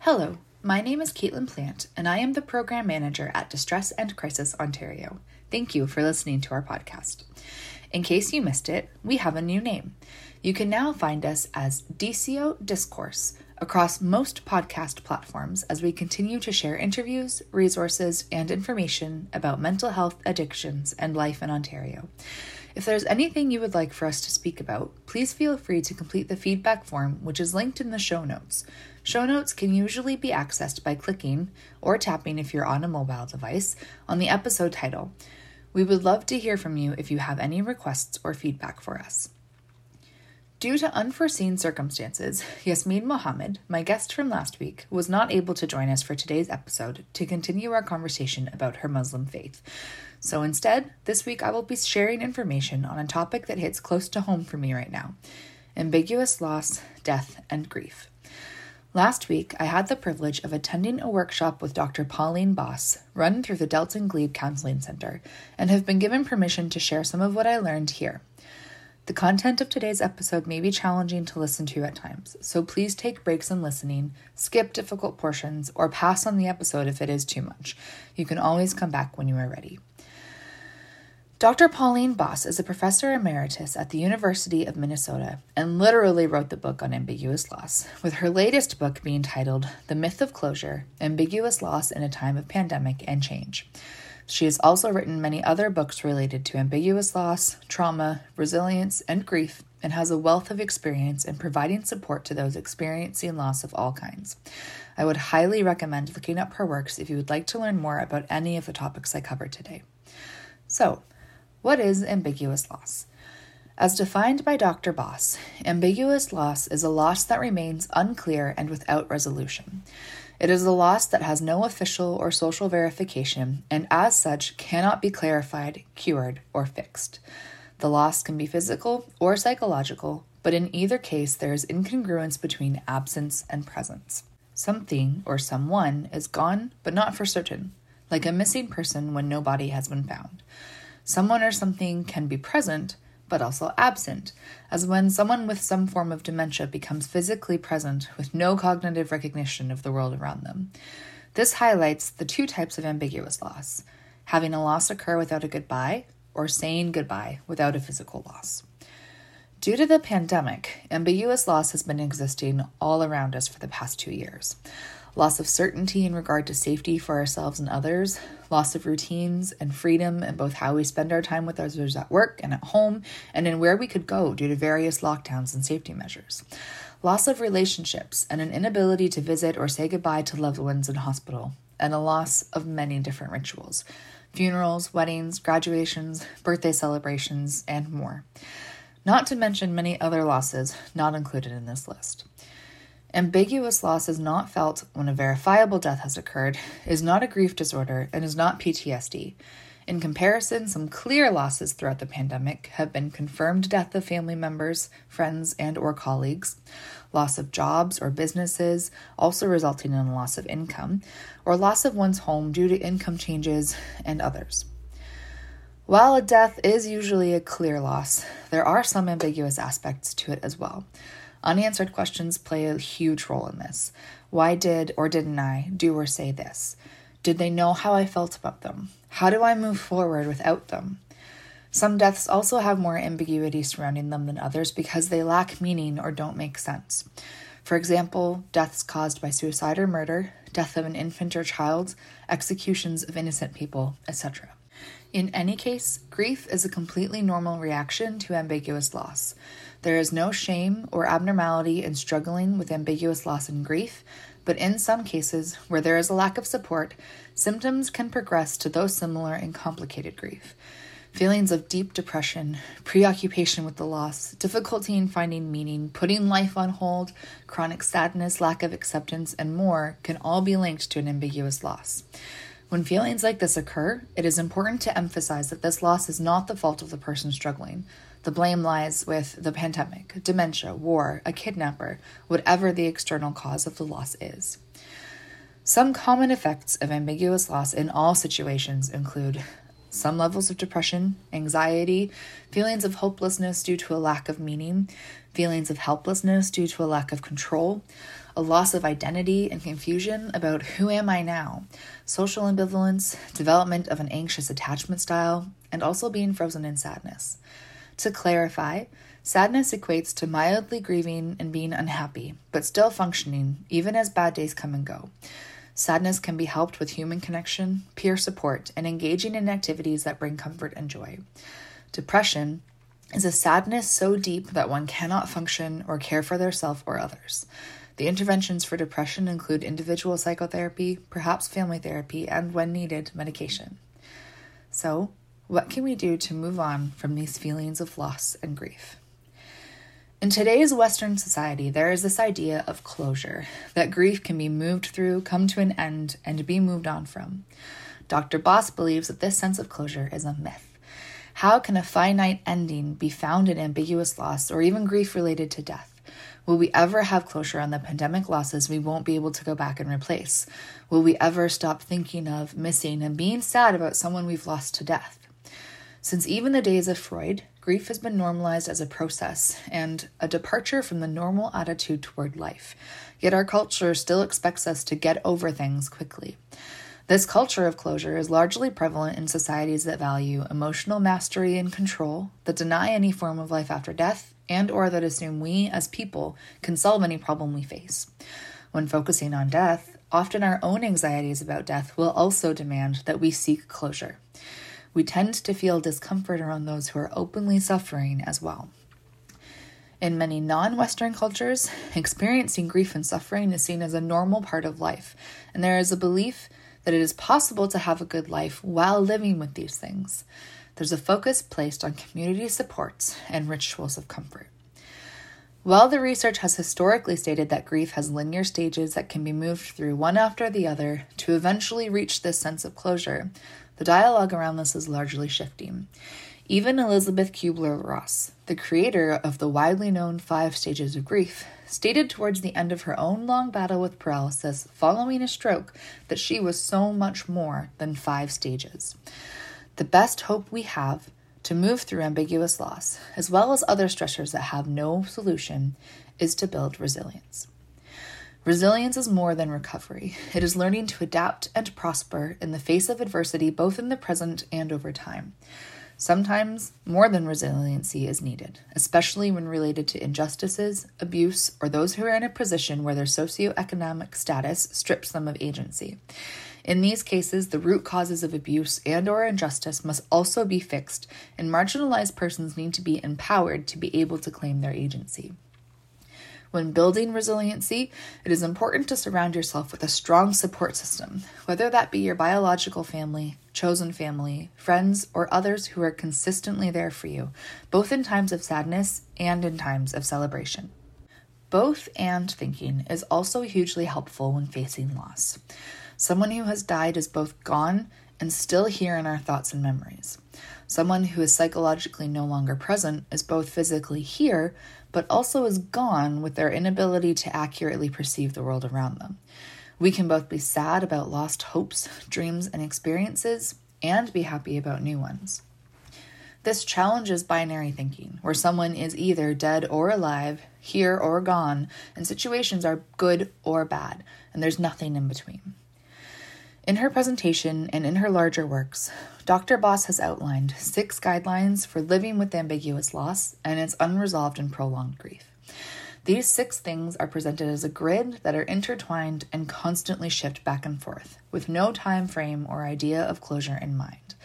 Hello, my name is Caitlin Plant, and I am the Program Manager at Distress and Crisis Ontario. Thank you for listening to our podcast. In case you missed it, we have a new name. You can now find us as DCO Discourse across most podcast platforms as we continue to share interviews, resources, and information about mental health, addictions, and life in Ontario. If there's anything you would like for us to speak about, please feel free to complete the feedback form, which is linked in the show notes. Show notes can usually be accessed by clicking or tapping if you're on a mobile device on the episode title. We would love to hear from you if you have any requests or feedback for us. Due to unforeseen circumstances, Yasmin Mohammed, my guest from last week, was not able to join us for today's episode to continue our conversation about her Muslim faith. So instead, this week I will be sharing information on a topic that hits close to home for me right now ambiguous loss, death, and grief. Last week, I had the privilege of attending a workshop with Dr. Pauline Boss, run through the Delton Glebe Counseling Center, and have been given permission to share some of what I learned here. The content of today's episode may be challenging to listen to at times, so please take breaks in listening, skip difficult portions, or pass on the episode if it is too much. You can always come back when you are ready. Dr. Pauline Boss is a professor emeritus at the University of Minnesota and literally wrote the book on ambiguous loss, with her latest book being titled The Myth of Closure Ambiguous Loss in a Time of Pandemic and Change. She has also written many other books related to ambiguous loss, trauma, resilience, and grief, and has a wealth of experience in providing support to those experiencing loss of all kinds. I would highly recommend looking up her works if you would like to learn more about any of the topics I covered today. So, what is ambiguous loss? As defined by Dr. Boss, ambiguous loss is a loss that remains unclear and without resolution. It is a loss that has no official or social verification and, as such, cannot be clarified, cured, or fixed. The loss can be physical or psychological, but in either case, there is incongruence between absence and presence. Something or someone is gone, but not for certain, like a missing person when no body has been found. Someone or something can be present, but also absent, as when someone with some form of dementia becomes physically present with no cognitive recognition of the world around them. This highlights the two types of ambiguous loss having a loss occur without a goodbye, or saying goodbye without a physical loss. Due to the pandemic, ambiguous loss has been existing all around us for the past two years loss of certainty in regard to safety for ourselves and others, loss of routines and freedom in both how we spend our time with others at work and at home, and in where we could go due to various lockdowns and safety measures. Loss of relationships and an inability to visit or say goodbye to loved ones in hospital, and a loss of many different rituals funerals, weddings, graduations, birthday celebrations, and more. Not to mention many other losses not included in this list. Ambiguous loss is not felt when a verifiable death has occurred, is not a grief disorder, and is not PTSD. In comparison, some clear losses throughout the pandemic have been confirmed death of family members, friends, and or colleagues, loss of jobs or businesses, also resulting in loss of income, or loss of one's home due to income changes, and others. While a death is usually a clear loss, there are some ambiguous aspects to it as well. Unanswered questions play a huge role in this. Why did or didn't I do or say this? Did they know how I felt about them? How do I move forward without them? Some deaths also have more ambiguity surrounding them than others because they lack meaning or don't make sense. For example, deaths caused by suicide or murder, death of an infant or child, executions of innocent people, etc. In any case, grief is a completely normal reaction to ambiguous loss. There is no shame or abnormality in struggling with ambiguous loss and grief, but in some cases, where there is a lack of support, symptoms can progress to those similar in complicated grief. Feelings of deep depression, preoccupation with the loss, difficulty in finding meaning, putting life on hold, chronic sadness, lack of acceptance, and more can all be linked to an ambiguous loss. When feelings like this occur, it is important to emphasize that this loss is not the fault of the person struggling. The blame lies with the pandemic, dementia, war, a kidnapper, whatever the external cause of the loss is. Some common effects of ambiguous loss in all situations include some levels of depression, anxiety, feelings of hopelessness due to a lack of meaning, feelings of helplessness due to a lack of control, a loss of identity and confusion about who am I now, social ambivalence, development of an anxious attachment style, and also being frozen in sadness. To clarify, sadness equates to mildly grieving and being unhappy, but still functioning even as bad days come and go. Sadness can be helped with human connection, peer support, and engaging in activities that bring comfort and joy. Depression is a sadness so deep that one cannot function or care for theirself or others. The interventions for depression include individual psychotherapy, perhaps family therapy, and when needed, medication. So, what can we do to move on from these feelings of loss and grief? In today's Western society, there is this idea of closure that grief can be moved through, come to an end, and be moved on from. Dr. Boss believes that this sense of closure is a myth. How can a finite ending be found in ambiguous loss or even grief related to death? Will we ever have closure on the pandemic losses we won't be able to go back and replace? Will we ever stop thinking of, missing, and being sad about someone we've lost to death? Since even the days of Freud, grief has been normalized as a process and a departure from the normal attitude toward life. Yet our culture still expects us to get over things quickly. This culture of closure is largely prevalent in societies that value emotional mastery and control, that deny any form of life after death, and or that assume we as people can solve any problem we face. When focusing on death, often our own anxieties about death will also demand that we seek closure we tend to feel discomfort around those who are openly suffering as well. In many non Western cultures, experiencing grief and suffering is seen as a normal part of life, and there is a belief that it is possible to have a good life while living with these things. There's a focus placed on community supports and rituals of comfort. While the research has historically stated that grief has linear stages that can be moved through one after the other to eventually reach this sense of closure, the dialogue around this is largely shifting. Even Elisabeth Kubler Ross, the creator of the widely known Five Stages of Grief, stated towards the end of her own long battle with paralysis following a stroke that she was so much more than five stages. The best hope we have to move through ambiguous loss, as well as other stressors that have no solution, is to build resilience. Resilience is more than recovery. It is learning to adapt and prosper in the face of adversity, both in the present and over time. Sometimes more than resiliency is needed, especially when related to injustices, abuse, or those who are in a position where their socioeconomic status strips them of agency. In these cases, the root causes of abuse and or injustice must also be fixed, and marginalized persons need to be empowered to be able to claim their agency. When building resiliency, it is important to surround yourself with a strong support system, whether that be your biological family, chosen family, friends, or others who are consistently there for you, both in times of sadness and in times of celebration. Both and thinking is also hugely helpful when facing loss. Someone who has died is both gone and still here in our thoughts and memories. Someone who is psychologically no longer present is both physically here, but also is gone with their inability to accurately perceive the world around them. We can both be sad about lost hopes, dreams, and experiences, and be happy about new ones. This challenges binary thinking, where someone is either dead or alive, here or gone, and situations are good or bad, and there's nothing in between. In her presentation and in her larger works, Dr. Boss has outlined six guidelines for living with ambiguous loss and its unresolved and prolonged grief. These six things are presented as a grid that are intertwined and constantly shift back and forth, with no time frame or idea of closure in mind.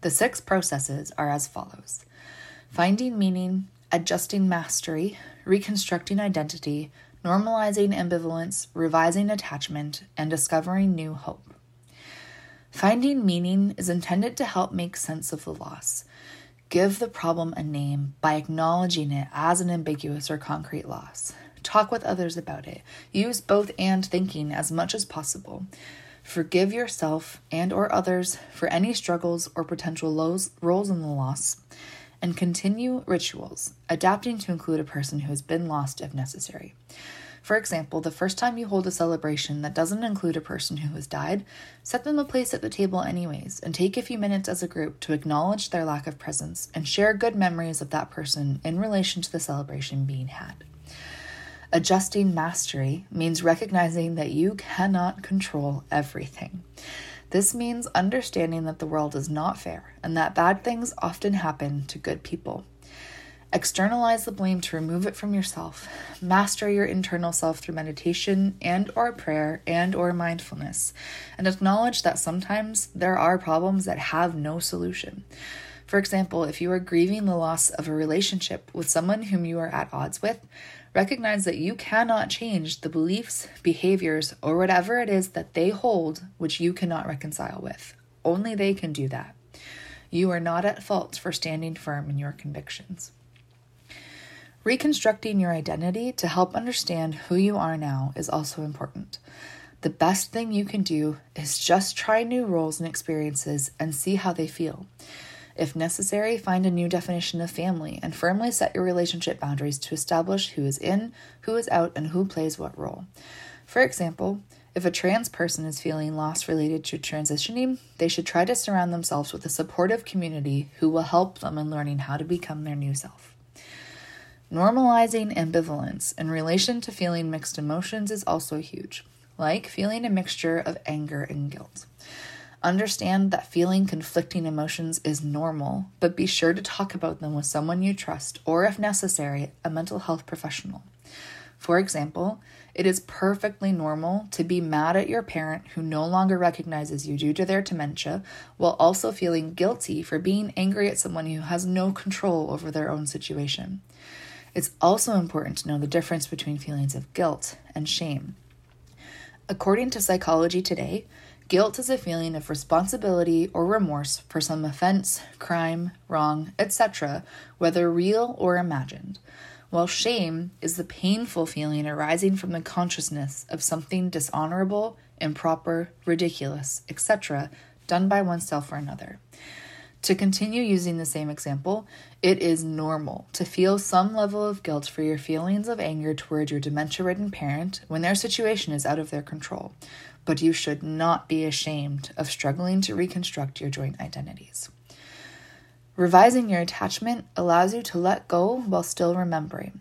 The six processes are as follows finding meaning, adjusting mastery, reconstructing identity, normalizing ambivalence, revising attachment, and discovering new hope. Finding meaning is intended to help make sense of the loss. Give the problem a name by acknowledging it as an ambiguous or concrete loss. Talk with others about it. Use both and thinking as much as possible. Forgive yourself and or others for any struggles or potential lows, roles in the loss and continue rituals, adapting to include a person who has been lost if necessary. For example, the first time you hold a celebration that doesn't include a person who has died, set them a place at the table anyways, and take a few minutes as a group to acknowledge their lack of presence and share good memories of that person in relation to the celebration being had. Adjusting mastery means recognizing that you cannot control everything. This means understanding that the world is not fair and that bad things often happen to good people. Externalize the blame to remove it from yourself. Master your internal self through meditation and or prayer and or mindfulness and acknowledge that sometimes there are problems that have no solution. For example, if you are grieving the loss of a relationship with someone whom you are at odds with, Recognize that you cannot change the beliefs, behaviors, or whatever it is that they hold which you cannot reconcile with. Only they can do that. You are not at fault for standing firm in your convictions. Reconstructing your identity to help understand who you are now is also important. The best thing you can do is just try new roles and experiences and see how they feel. If necessary, find a new definition of family and firmly set your relationship boundaries to establish who is in, who is out, and who plays what role. For example, if a trans person is feeling lost related to transitioning, they should try to surround themselves with a supportive community who will help them in learning how to become their new self. Normalizing ambivalence in relation to feeling mixed emotions is also huge, like feeling a mixture of anger and guilt. Understand that feeling conflicting emotions is normal, but be sure to talk about them with someone you trust or, if necessary, a mental health professional. For example, it is perfectly normal to be mad at your parent who no longer recognizes you due to their dementia, while also feeling guilty for being angry at someone who has no control over their own situation. It's also important to know the difference between feelings of guilt and shame. According to Psychology Today, Guilt is a feeling of responsibility or remorse for some offense, crime, wrong, etc., whether real or imagined, while shame is the painful feeling arising from the consciousness of something dishonorable, improper, ridiculous, etc., done by oneself or another. To continue using the same example, it is normal to feel some level of guilt for your feelings of anger toward your dementia ridden parent when their situation is out of their control, but you should not be ashamed of struggling to reconstruct your joint identities. Revising your attachment allows you to let go while still remembering.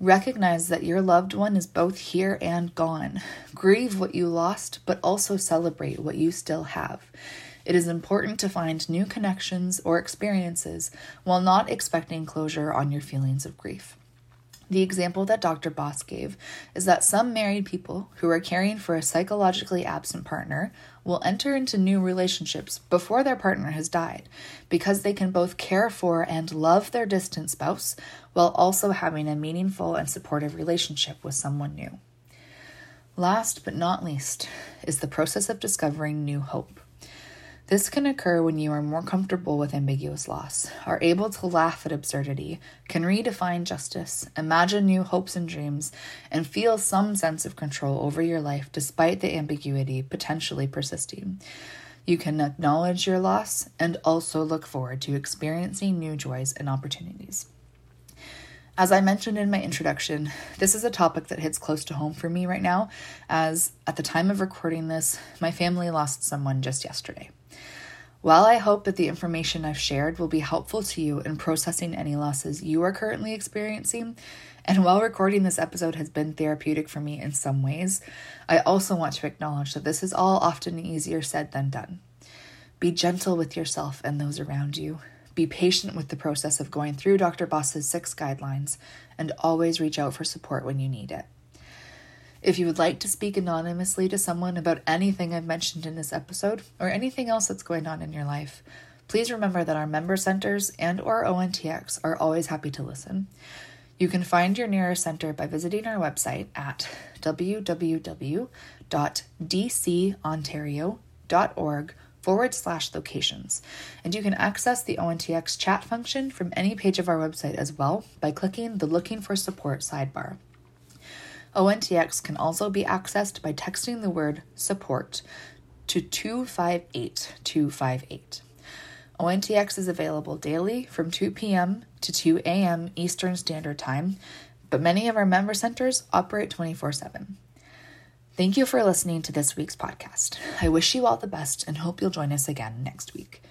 Recognize that your loved one is both here and gone. Grieve what you lost, but also celebrate what you still have. It is important to find new connections or experiences while not expecting closure on your feelings of grief. The example that Dr. Boss gave is that some married people who are caring for a psychologically absent partner will enter into new relationships before their partner has died because they can both care for and love their distant spouse while also having a meaningful and supportive relationship with someone new. Last but not least is the process of discovering new hope. This can occur when you are more comfortable with ambiguous loss, are able to laugh at absurdity, can redefine justice, imagine new hopes and dreams, and feel some sense of control over your life despite the ambiguity potentially persisting. You can acknowledge your loss and also look forward to experiencing new joys and opportunities. As I mentioned in my introduction, this is a topic that hits close to home for me right now, as at the time of recording this, my family lost someone just yesterday. While I hope that the information I've shared will be helpful to you in processing any losses you are currently experiencing, and while recording this episode has been therapeutic for me in some ways, I also want to acknowledge that this is all often easier said than done. Be gentle with yourself and those around you. Be patient with the process of going through Dr. Boss's six guidelines, and always reach out for support when you need it. If you would like to speak anonymously to someone about anything I've mentioned in this episode or anything else that's going on in your life, please remember that our member centers and or ONTX are always happy to listen. You can find your nearest center by visiting our website at www.dcontario.org forward slash locations. And you can access the ONTX chat function from any page of our website as well by clicking the Looking for Support sidebar. ONTX can also be accessed by texting the word support to 258 258. ONTX is available daily from 2 p.m. to 2 a.m. Eastern Standard Time, but many of our member centers operate 24 7. Thank you for listening to this week's podcast. I wish you all the best and hope you'll join us again next week.